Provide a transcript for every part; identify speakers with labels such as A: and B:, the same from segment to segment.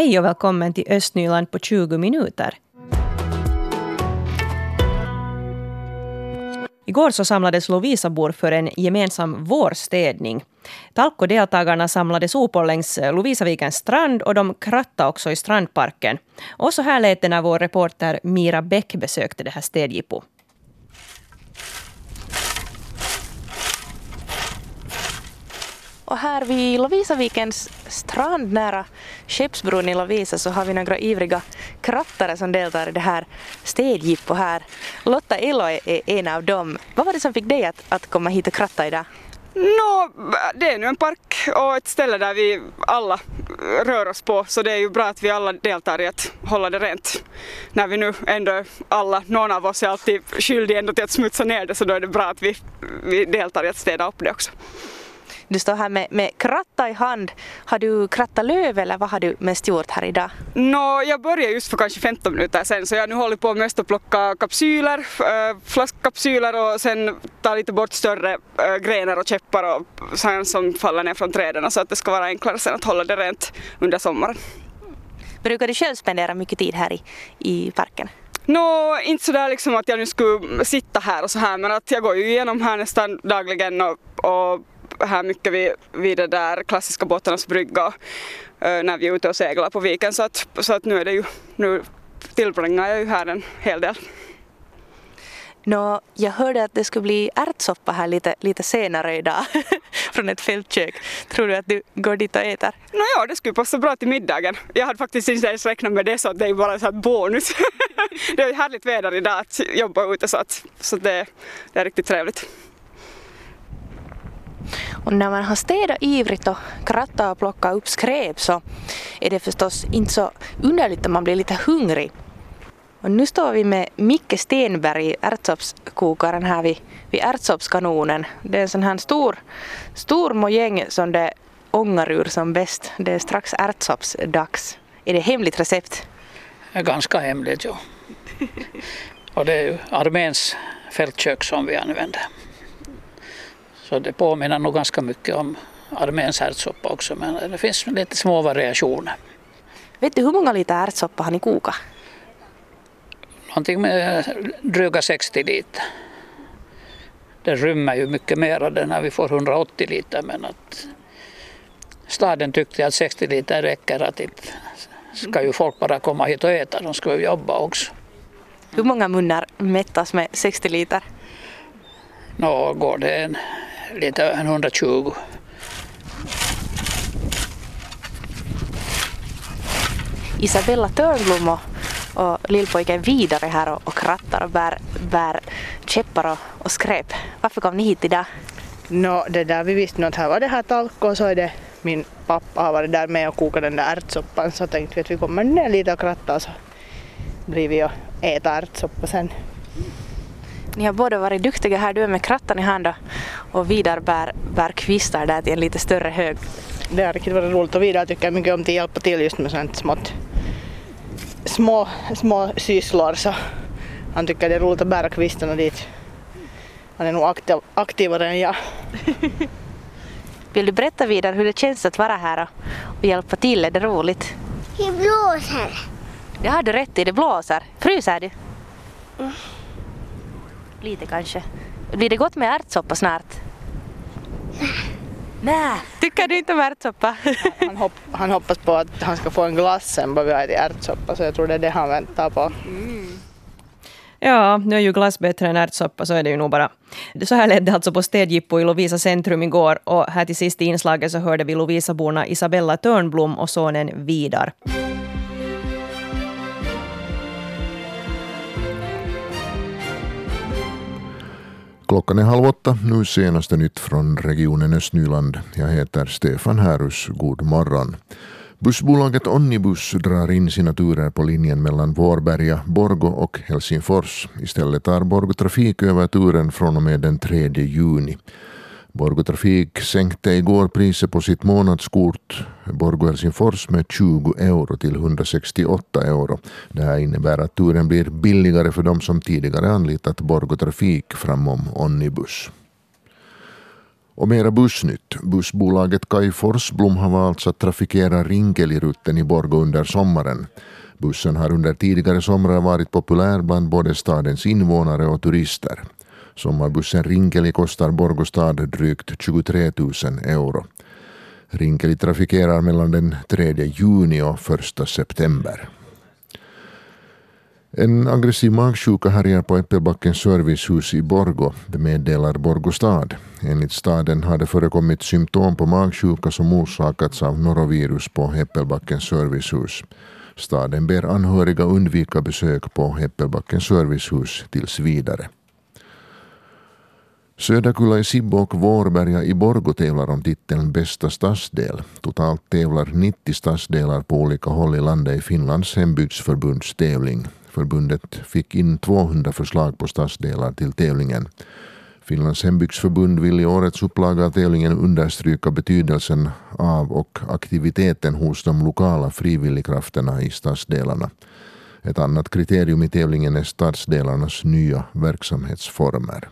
A: Hej och välkommen till Östnyland på 20 minuter. Igår så samlades Lovisabor för en gemensam vårstädning. Talko-deltagarna samlade sopor längs Lovisavikens strand och de krattade också i strandparken. Och så här lät det när vår reporter Mira Bäck besökte det här städjippot.
B: Och här vid Lovisavikens strand nära Skeppsbron i Lovisa så har vi några ivriga krattare som deltar i det här städjippot här. Lotta Elo är en av dem. Vad var det som fick dig att, att komma hit och kratta idag?
C: Nå, det är nu en park och ett ställe där vi alla rör oss på så det är ju bra att vi alla deltar i att hålla det rent. När vi nu ändå alla, någon av oss är alltid skyldig ändå till att smutsa ner det så då är det bra att vi, vi deltar i att städa upp det också.
B: Du står här med, med kratta i hand. Har du krattat löv eller vad har du mest gjort här idag?
C: Nå, jag började just för kanske 15 minuter sen så jag nu hållit på mest att plocka kapsyler, äh, flaskkapsyler och sen ta lite bort större äh, grenar och käppar och sånt som faller ner från träden så att det ska vara enklare sen att hålla det rent under sommaren.
B: Brukar du själv spendera mycket tid här i, i parken?
C: Nå, no, inte sådär liksom att jag nu skulle sitta här och så här men att jag går ju igenom här nästan dagligen och, och här mycket vid, vid det där klassiska båtarnas brygga uh, när vi är ute och seglar på viken så att, så att nu är det ju, nu tillbringar jag ju här en hel del.
B: Nå, jag hörde att det skulle bli ärtsoppa här lite, lite senare idag från ett fältkök. Tror du att du går dit och äter?
C: Nå ja, det skulle passa bra till middagen. Jag hade faktiskt inte ens räknat med det så att det är bara så här bonus. det är härligt väder idag att jobba ute så, att, så det, det är riktigt trevligt.
B: Och när man har städat ivrigt och krattat och plockat upp skräp så är det förstås inte så underligt att man blir lite hungrig. Och nu står vi med Micke Stenberg, ärtsoppskokaren här vid, vid ärtsoppskanonen. Det är en sån här stor, stor mojäng som det ångar ur som bäst. Det är strax ärtsoppsdags. Är det hemligt recept?
D: Det är ganska hemligt, ja. Och det är ju arméns fältkök som vi använder. Så det påminner nog ganska mycket om arméns ärtsoppa också men det finns lite små variationer.
B: Vet du hur många liter ärtsoppa har ni kokat?
D: Någonting med dryga 60 liter. Det rymmer ju mycket mer när vi får 180 liter men att staden tyckte att 60 liter räcker att inte ska ju folk bara komma hit och äta, de ska ju jobba också.
B: Hur många munnar mättas med 60 liter?
D: Nå, går det en lite än 120.
B: Isabella Törnblom och, och lillpojken vidare här och, och krattar och bär, bär käppar och, och skräp. Varför kom ni hit idag?
E: Nå, det där vi visste att här var det här talko och så är det min pappa har varit där med och kokat den där ärtsoppan så tänkte vi att vi kommer ner lite och krattar så blir vi och äta ärtsoppa sen.
B: Ni har båda varit duktiga här, du är med krattan i hand och Vidar bär, bär kvistar där till en lite större hög.
E: Det har riktigt varit roligt och Vidar tycker mycket om att hjälpa till just med sånt smått små, små sysslor så han tycker det är roligt att bära kvistarna dit. Han är nog aktiv, aktivare än jag.
B: Vill du berätta vidare hur det känns att vara här och, hjälpa till? Är det roligt?
F: Det blåser.
B: Det har du rätt i, det blåser. Fryser du? Mm. Lite kanske. Blir det gott med ärtsoppa snart? Nej. Tycker du inte om ärtsoppa?
E: han, hopp, han hoppas på att han ska få en glass sen bara vi har ätit ärtsoppa så jag tror det är det han väntar på. Mm.
A: Ja, nu är ju glass bättre än ärtsoppa, så är det ju nog bara. Så här lät det alltså på städjippo i Lovisa centrum igår och här till sist i inslaget så hörde vi Lovisaborna Isabella Törnblom och sonen Vidar.
G: Klockan är halv åtta. Nu senaste nytt från regionen Östnyland. Jag heter Stefan Härus. God morgon. Bussbolaget Onnibus drar in sina turer på linjen mellan Vårberga, Borgo och Helsingfors. Istället tar Borgo Trafik över turen från och med den 3 juni. Borgo Trafik sänkte igår priset på sitt månadskort Borgo Helsingfors med 20 euro till 168 euro. Det här innebär att turen blir billigare för de som tidigare anlitat Borgo Trafik framom Onnibus. Och mera bussnytt. Bussbolaget Kai Forsblom har valt att trafikera Rinkelirutten i Borgå under sommaren. Bussen har under tidigare somrar varit populär bland både stadens invånare och turister. Sommarbussen Rinkeli kostar Borgostad drygt 23 000 euro. Rinkeli trafikerar mellan den 3 juni och 1 september. En aggressiv magsjuka härjar på Äppelbackens servicehus i Borgo, det meddelar Borgå stad. Enligt staden har det förekommit symptom på magsjuka som orsakats av norovirus på Äppelbackens servicehus. Staden ber anhöriga undvika besök på Äppelbackens servicehus tills vidare. Söderkulla i Sibbo och Vårberga i Borgo tävlar om titeln Bästa stadsdel. Totalt tävlar 90 stadsdelar på olika håll i landet i Finlands hembygdsförbunds tävling. Förbundet fick in 200 förslag på stadsdelar till tävlingen. Finlands hembygdsförbund vill i årets upplaga av tävlingen understryka betydelsen av och aktiviteten hos de lokala frivilligkrafterna i stadsdelarna. Ett annat kriterium i tävlingen är stadsdelarnas nya verksamhetsformer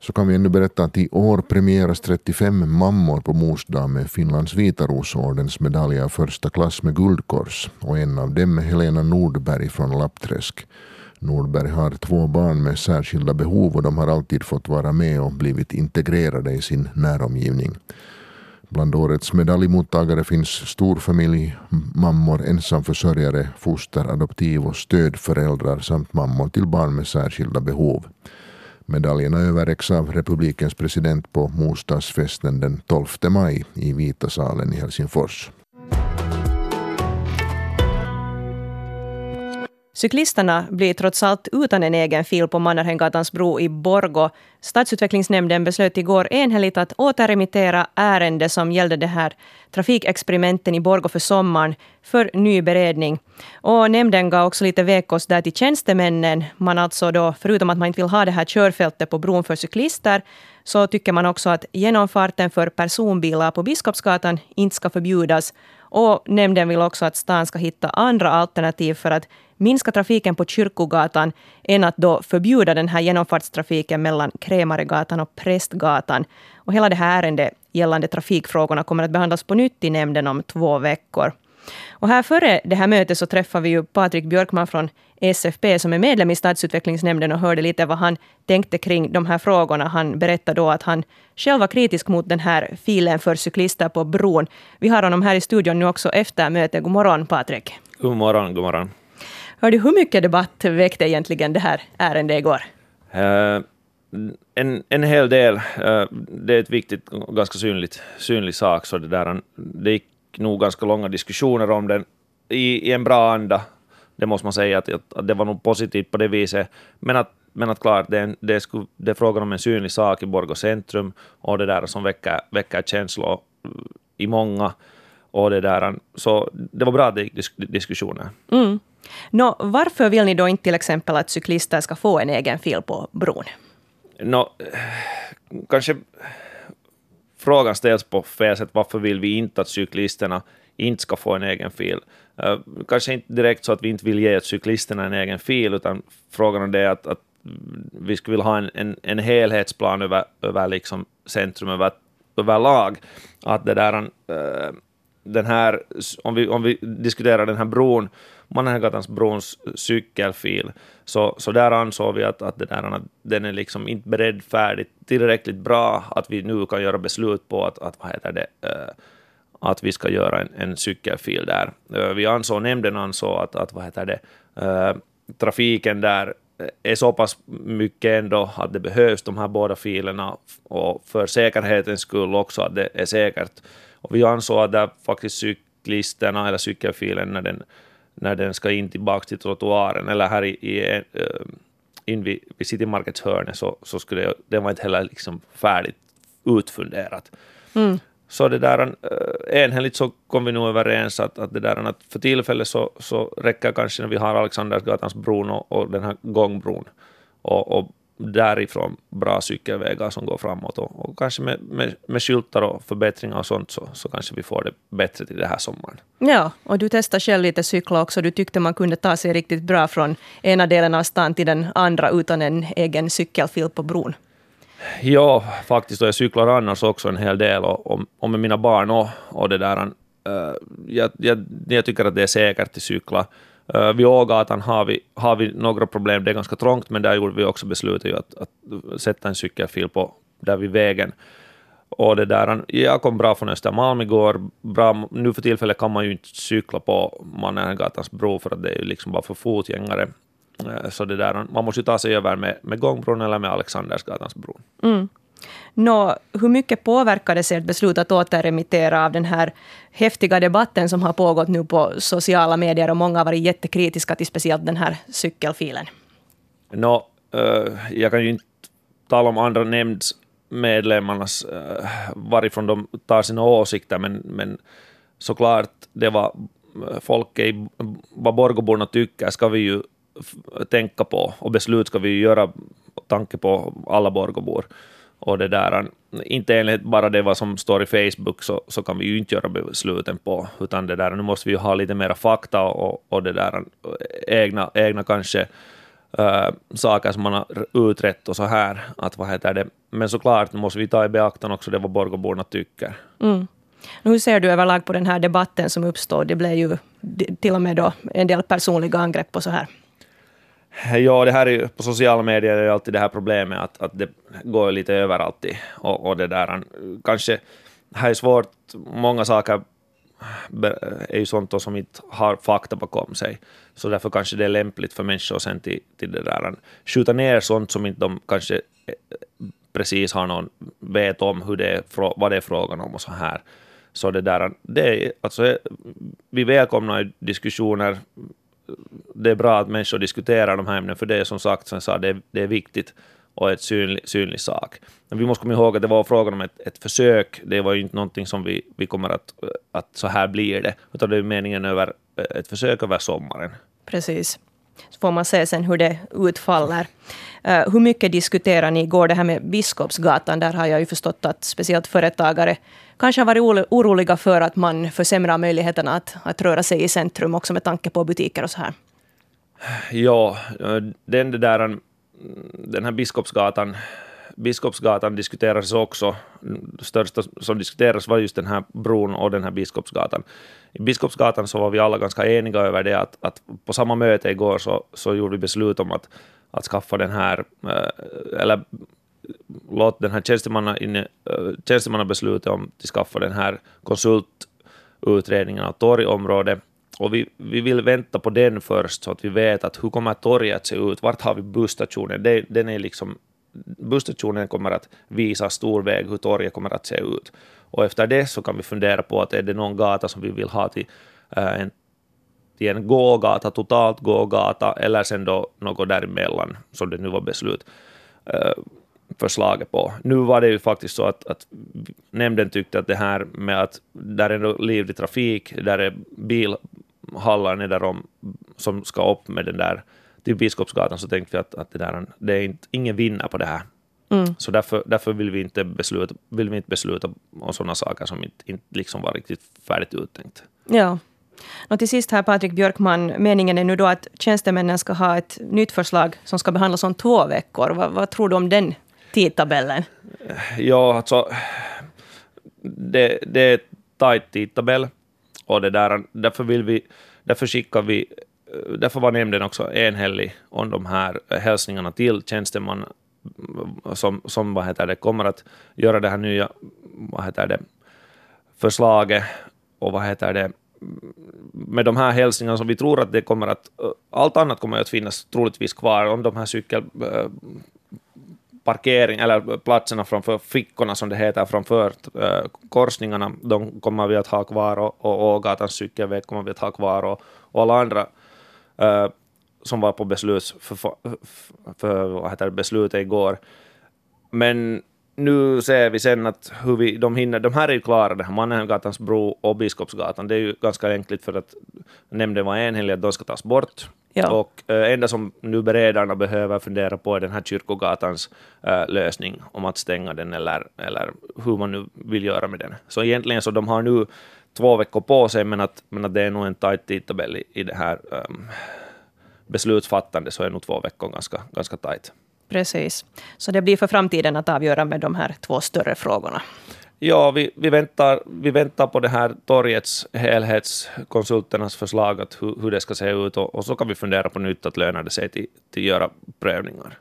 G: så kan vi ännu berätta att i år premieras 35 mammor på mors dag med Finlands Vitarosordens medalj av första klass med guldkors och en av dem är Helena Nordberg från Lappträsk. Nordberg har två barn med särskilda behov och de har alltid fått vara med och blivit integrerade i sin näromgivning. Bland årets medaljmottagare finns storfamilj, mammor, ensamförsörjare, foster, adoptiv och stödföräldrar samt mammor till barn med särskilda behov. Medaljerna överräcks av republikens president på morsdagsfesten den 12 maj i Vita salen i Helsingfors.
A: Cyklisterna blir trots allt utan en egen fil på Mannerheimgatans bro i Borgo. Stadsutvecklingsnämnden beslöt igår enhälligt att återremittera ärende som gällde det här trafikexperimenten i Borgo för sommaren för ny beredning. Och nämnden gav också lite vägkost där till tjänstemännen. Man alltså då, förutom att man inte vill ha det här körfältet på bron för cyklister, så tycker man också att genomfarten för personbilar på Biskopsgatan inte ska förbjudas. Och nämnden vill också att stan ska hitta andra alternativ för att minska trafiken på Kyrkogatan än att då förbjuda den här genomfartstrafiken mellan Krämaregatan och Prästgatan. Och hela det här ärendet gällande trafikfrågorna kommer att behandlas på nytt i nämnden om två veckor. Och här före det här mötet så träffade vi ju Patrik Björkman från SFP som är medlem i stadsutvecklingsnämnden och hörde lite vad han tänkte kring de här frågorna. Han berättade då att han själv var kritisk mot den här filen för cyklister på bron. Vi har honom här i studion nu också efter mötet. God morgon Patrik.
F: God morgon, god morgon.
A: Hörde, hur mycket debatt väckte egentligen det här ärendet igår?
F: Uh, en, en hel del. Uh, det är ett viktigt och ganska synligt, synlig sak. Så det, där, det gick nog ganska långa diskussioner om den i, i en bra anda. Det måste man säga att, att, det var nog positivt på det viset. Men att, men att klart, det är, det, skulle, det är frågan om en synlig sak i Borgå centrum och det där som väcker, väcker känslor i många. Och det där, så det var bra att gick diskussioner.
A: Mm. Nå, varför vill ni då inte till exempel att cyklister ska få en egen fil på bron?
F: Nå, kanske frågan ställs på fel sätt. Varför vill vi inte att cyklisterna inte ska få en egen fil? Eh, kanske inte direkt så att vi inte vill ge cyklisterna en egen fil, utan frågan är det att, att vi skulle vilja ha en, en, en helhetsplan över, över liksom centrum, över, överlag. Att det där, eh, den här, om vi, om vi diskuterar den här bron, Mannerheimgatans brons cykelfil, så, så där ansåg vi att, att, det där, att den är liksom inte beredd färdigt tillräckligt bra, att vi nu kan göra beslut på att, att vad heter det, eh, att vi ska göra en, en cykelfil där. Eh, vi ansåg, nämnden ansåg att, att vad heter det, eh, trafiken där är så pass mycket ändå att det behövs de här båda filerna och för säkerhetens skull också att det är säkert. Och vi ansåg att där faktiskt cyklisterna eller cykelfilen när den när den ska in tillbaka till trottoaren eller här i, i uh, in vid, vid City Markets hörne så, så skulle jag, det var inte heller liksom färdigt utfunderat. Mm. Så det där, uh, enhälligt så kom vi nog överens att, att det där att för tillfället så, så räcker kanske när vi har Alexandersgatans bron och, och den här gångbron och, och därifrån bra cykelvägar som går framåt och, och kanske med, med, med skyltar och förbättringar och sånt så, så kanske vi får det bättre till den här sommaren.
A: Ja, och du testade själv lite cykla också. Du tyckte man kunde ta sig riktigt bra från ena delen av stan till den andra utan en egen cykelfil på bron.
F: Ja, faktiskt. Och jag cyklar annars också en hel del och, och, och med mina barn och, och det där. Uh, jag, jag, jag, tycker att det är säkert att cykla. Uh, vid Ågatan har vi, har vi några problem. Det är ganska trångt, men där gjorde vi också beslutet att, att sätta en cykelfil på, där vid vägen. Och det där, jag kom bra från Östermalm igår. Bra, nu för tillfället kan man ju inte cykla på Mannergatans bro för att det är ju liksom bara för fotgängare. Eh, så det där, man måste ju ta sig över med, med gångbron eller med Alexandersgatans bro.
A: Mm. Nå, hur mycket påverkades ert beslut att återremittera av den här häftiga debatten som har pågått nu på sociala medier och många har varit jättekritiska till speciellt den här cykelfilen?
F: Nå, uh, jag kan ju inte tala om andra nämndsmedlemmarnas, uh, varifrån de tar sina åsikter, men, men såklart det var eh, folk i vad Borgåborna tycker ska vi ju tänka på och beslut ska vi ju göra tanke på alla Borgåbor. Och det där, inte enligt bara det vad som står i Facebook så, så kan vi ju inte göra besluten på, utan det där, nu måste vi ju ha lite mera fakta och, och det där, egna, egna kanske äh, saker som man har utrett och så här. Att, vad heter det? Men såklart måste vi ta i beaktande också det vad Borgåborna tycker.
A: Mm. Hur ser du överlag på den här debatten som uppstod? Det blev ju till och med då en del personliga angrepp och så här.
F: Ja, det här är ju, på sociala medier är ju alltid det här problemet att, att det går lite överallt. Och, och det där, kanske, här är svårt, många saker är ju sånt som inte har fakta bakom sig. Så därför kanske det är lämpligt för människor sen till, till det där, skjuta ner sånt som inte de kanske eh, precis har någon vet om hur det är, vad det är frågan om och så här. Så det där, det är, alltså, eh, vi välkomnar diskussioner det är bra att människor diskuterar de här ämnena, för det är som sagt, som jag sa, det är, det är viktigt och ett synlig, synlig sak. Men vi måste komma ihåg att det var frågan om ett, ett försök, det var ju inte någonting som vi, vi kommer att, att så här blir det, utan det är meningen över ett försök över sommaren.
A: Precis. Så får man se sen hur det utfaller. Uh, hur mycket diskuterar ni igår det här med Biskopsgatan? Där har jag ju förstått att speciellt företagare kanske har varit oroliga för att man försämrar möjligheterna att, att röra sig i centrum också med tanke på butiker och så här.
F: Ja, eh, den, där, mm, den här Biskopsgatan, Biskopsgatan diskuterades också. Det största som diskuterades var just den här bron och den här Biskopsgatan. I Biskopsgatan så var vi alla ganska eniga över det att, att på samma möte igår så, så gjorde vi beslut om att, att skaffa den här, eh, eller låt den här eh, tjänstemannabeslutet om att skaffa den här konsultutredningen av torgområdet och vi, vi vill vänta på den först så att vi vet att hur kommer torget se ut, vart har vi busstationen, den, den är liksom, busstationen kommer att visa stor väg hur torget kommer att se ut. Och efter det så kan vi fundera på att är det någon gata som vi vill ha till, äh, en, till en gågata, totalt gågata, eller sen då något däremellan, som det nu var beslut. Äh, förslaget på. Nu var det ju faktiskt så att, att nämnden tyckte att det här med att där är livlig trafik, där är bilhallar nedanom som ska upp med den där till Biskopsgatan, så tänkte vi att, att det, där, det är inte, ingen vinner på det här. Mm. Så därför, därför vill, vi inte besluta, vill vi inte besluta om sådana saker som inte, inte liksom var riktigt färdigt uttänkt.
A: Ja. Och till sist här Patrik Björkman, meningen är nu då att tjänstemännen ska ha ett nytt förslag som ska behandlas om två veckor. Vad, vad tror du om den tidtabellen?
F: Ja, alltså det, det är tajt tidtabell och det där, därför vill vi, därför skickar vi Därför var nämnden också enhällig om de här hälsningarna till tjänsteman som, som vad heter det, kommer att göra det här nya vad heter det, förslaget. Och vad heter det, med de här hälsningarna som vi tror att det kommer att, allt annat kommer att finnas troligtvis kvar om de här cykel eh, parkering, eller platserna framför fickorna som det heter framför eh, korsningarna, de kommer vi att ha kvar och, och Ågatans cykelväg kommer vi att ha kvar och, och alla andra Eh, som var på beslut för, för, för vad heter det, beslutet igår. Men nu ser vi sen att hur vi, de hinner, de här är ju klara, det här Mannheimgatans bro och Biskopsgatan, det är ju ganska enkelt för att nämnden var enhällig att de ska tas bort. Ja. Och äh, enda som nu beredarna behöver fundera på är den här Kyrkogatans äh, lösning om att stänga den eller, eller hur man nu vill göra med den. Så egentligen så de har nu två veckor på sig, men att, men att det är nog en tajt tidtabell i, i det här um, beslutsfattande så är nog två veckor ganska, ganska tajt.
A: Precis. Så det blir för framtiden att avgöra med de här två större frågorna.
F: Ja, vi, vi, väntar, vi väntar på det här torgets helhetskonsulternas förslag att hur, hur det ska se ut och, och, så kan vi fundera på nytt att lönar det sig till, till göra prövningar.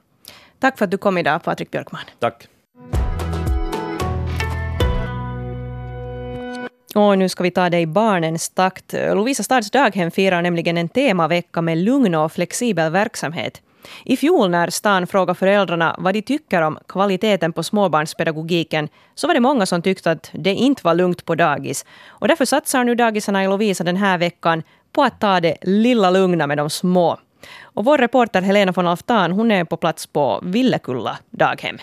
A: Tack för att du kom idag, Patrik Björkman.
F: Tack.
A: Och nu ska vi ta det i barnens takt. Lovisa Stads daghem firar nämligen en temavecka med lugn och flexibel verksamhet. I fjol när stan frågade föräldrarna vad de tycker om kvaliteten på småbarnspedagogiken så var det många som tyckte att det inte var lugnt på dagis. Och därför satsar nu dagisarna i Lovisa den här veckan på att ta det lilla lugna med de små. Och vår reporter Helena von Alftan hon är på plats på Villekulla daghem.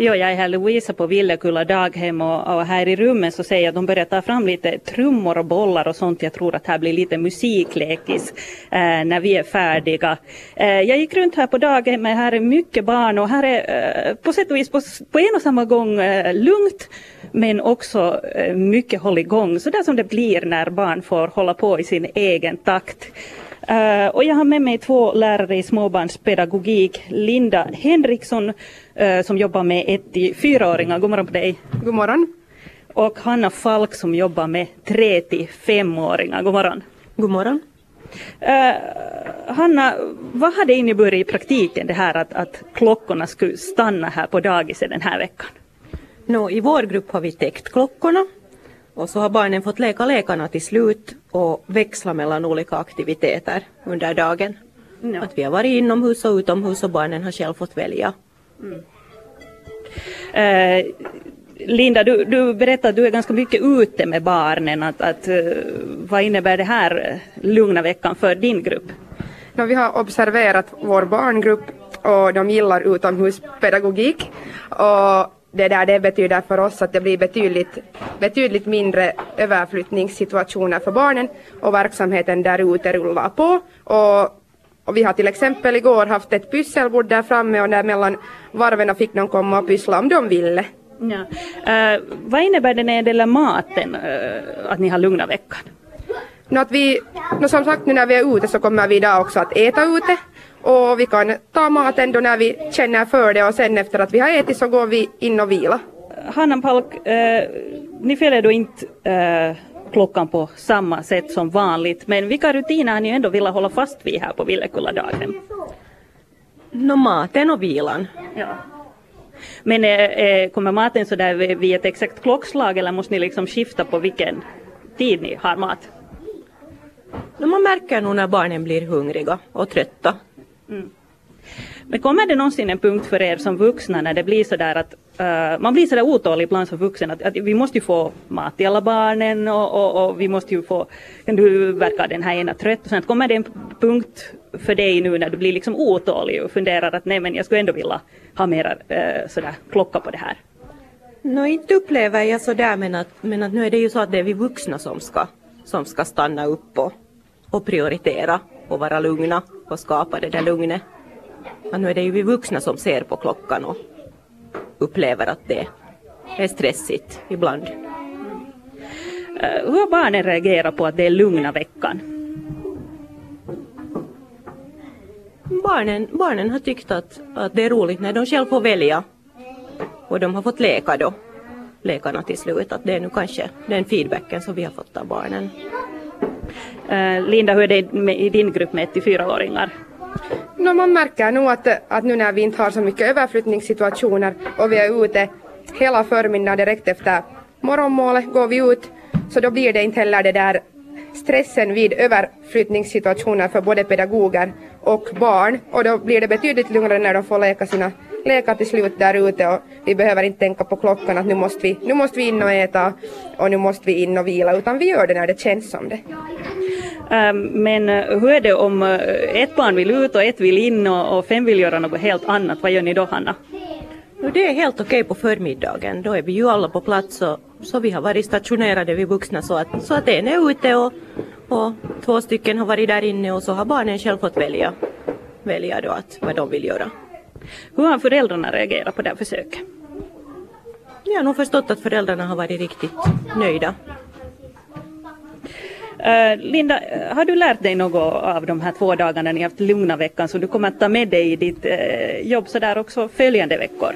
H: Jo, jag är här Louisa på Villekulla daghem och, och, här i rummet så ser jag att de börjar ta fram lite trummor och bollar och sånt. Jag tror att här blir lite musiklekis eh, när vi är färdiga. Eh, jag gick runt här på daghemmet, här är mycket barn och här är eh, på sätt och vis på, på en och samma gång eh, lugnt men också eh, mycket hålligång, så där som det blir när barn får hålla på i sin egen takt. Uh, och jag har med mig två lärare i småbarnspedagogik. Linda Henriksson uh, som jobbar med ett till fyraåringar. God morgon på dig.
I: God morgon.
H: Och Hanna Falk som jobbar med tre till femåringar. God morgon.
J: God morgon.
H: Uh, Hanna, vad har det inneburit i praktiken det här att, att klockorna skulle stanna här på dagiset den här veckan?
J: No, I vår grupp har vi täckt klockorna och så har barnen fått leka lekarna till slut och växla mellan olika aktiviteter under dagen. Ja. Att vi har varit inomhus och utomhus och barnen har själv fått välja. Mm.
H: Eh, Linda, du, du berättade att du är ganska mycket ute med barnen. Att, att, uh, vad innebär det här lugna veckan för din grupp?
I: No, vi har observerat vår barngrupp och de gillar utomhuspedagogik. Och det, där, det betyder för oss att det blir betydligt, betydligt mindre överflyttningssituationer för barnen och verksamheten där ute rullar på. Och, och vi har till exempel igår haft ett pysselbord där framme och där mellan varven fick de komma och pyssla om de ville.
H: Ja. Uh, vad innebär det när det gäller maten, uh, att ni har lugna veckan?
I: No, att vi, no, som sagt nu när vi är ute så kommer vi idag också att äta ute och vi kan ta maten då när vi känner för det och sen efter att vi har ätit så går vi in och vila.
H: Hanna Palk, eh, ni följer då inte eh, klockan på samma sätt som vanligt men vilka rutiner har ni ändå velat hålla fast vid här på Villekulla daghem?
J: No, maten och vilan. Ja.
H: Men eh, eh kommer maten så där vid ett exakt klockslag eller måste ni liksom skifta på vilken tid ni har mat?
J: No, man märker nog när barnen blir hungriga och trötta Mm.
H: Men kommer det någonsin en punkt för er som vuxna när det blir så där att uh, man blir så där otålig ibland som vuxen att, att, vi måste ju få mat till alla barnen och, och, och vi måste ju få, du verkar den här ena trött och sånt. Kommer det en punkt för dig nu när du blir liksom otålig och funderar att nej men jag skulle ändå vilja ha mera uh, eh, sådär klocka på det här?
J: No, inte upplever jag sådär men att, men att nu är det ju så att det är vi vuxna som ska, som ska stanna upp och, och prioritera och vara lugna och skapa det där lugnet. Men nu är det ju vi vuxna som ser på klockan och upplever att det är stressigt ibland. Eh,
H: hur har barnen reagerat på att det är lugna veckan?
J: Barnen, barnen har tyckt att, att det är roligt när de själva får välja. Och de har fått leka då, lekarna till slut. Att det är nu kanske den feedbacken som vi har fått av barnen.
H: Eh, Linda, hur är det med, i din grupp med 1-4-åringar?
I: No, man märker nog att, att nu när vi inte har så mycket överflyttningssituationer och vi är ute hela förmiddagen direkt efter morgonmålet går vi ut så då blir det inte heller det där stressen vid överflyttningssituationer för både pedagoger och barn och då blir det betydligt lugnare när de får leka sina lekar till slut där ute och vi behöver inte tänka på klockan att nu måste vi, nu måste vi in och äta och nu måste vi in och vila utan vi gör det när det känns som det.
H: Ehm, men eh, hur är det om eh, ett barn vill ut och ett vill in och fem vill göra något helt annat, vad gör ni då Hanna?
J: det är helt okej på förmiddagen, då är vi ju alla på plats och, så vi har varit stationerade vi vuxna så att, så att en är ute och, och två stycken har varit där inne och så har barnen själv fått välja, välja då att, vad de vill göra.
H: Hur har föräldrarna reagerat på det här försöket?
J: Jag har nog förstått att föräldrarna har varit riktigt nöjda.
H: Eh, Linda, eh, har du lärt dig något av de här två dagarna ni haft lugna veckan som du kommer att ta med dig i ditt eh, jobb sådär också följande veckor?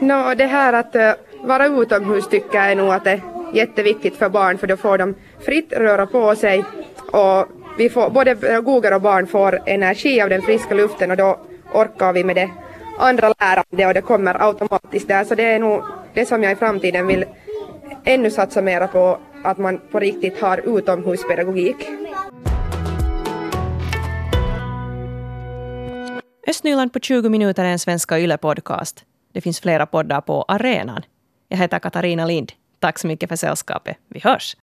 I: No, det här att uh, vara utomhus tycker jag är nog att det är jätteviktigt för barn för då får de fritt röra på sig. Och vi får, både pedagoger och barn får energi av den friska luften och då orkar vi med det andra lärande och det kommer automatiskt där. Så det är nog det som jag i framtiden vill ännu satsa mera på att man på riktigt har utomhuspedagogik.
A: Östnyland på 20 minuter är en svenska YLE-podcast. Det finns flera poddar på arenan. Jag heter Katarina Lind. Tack så mycket för sällskapet. Vi hörs!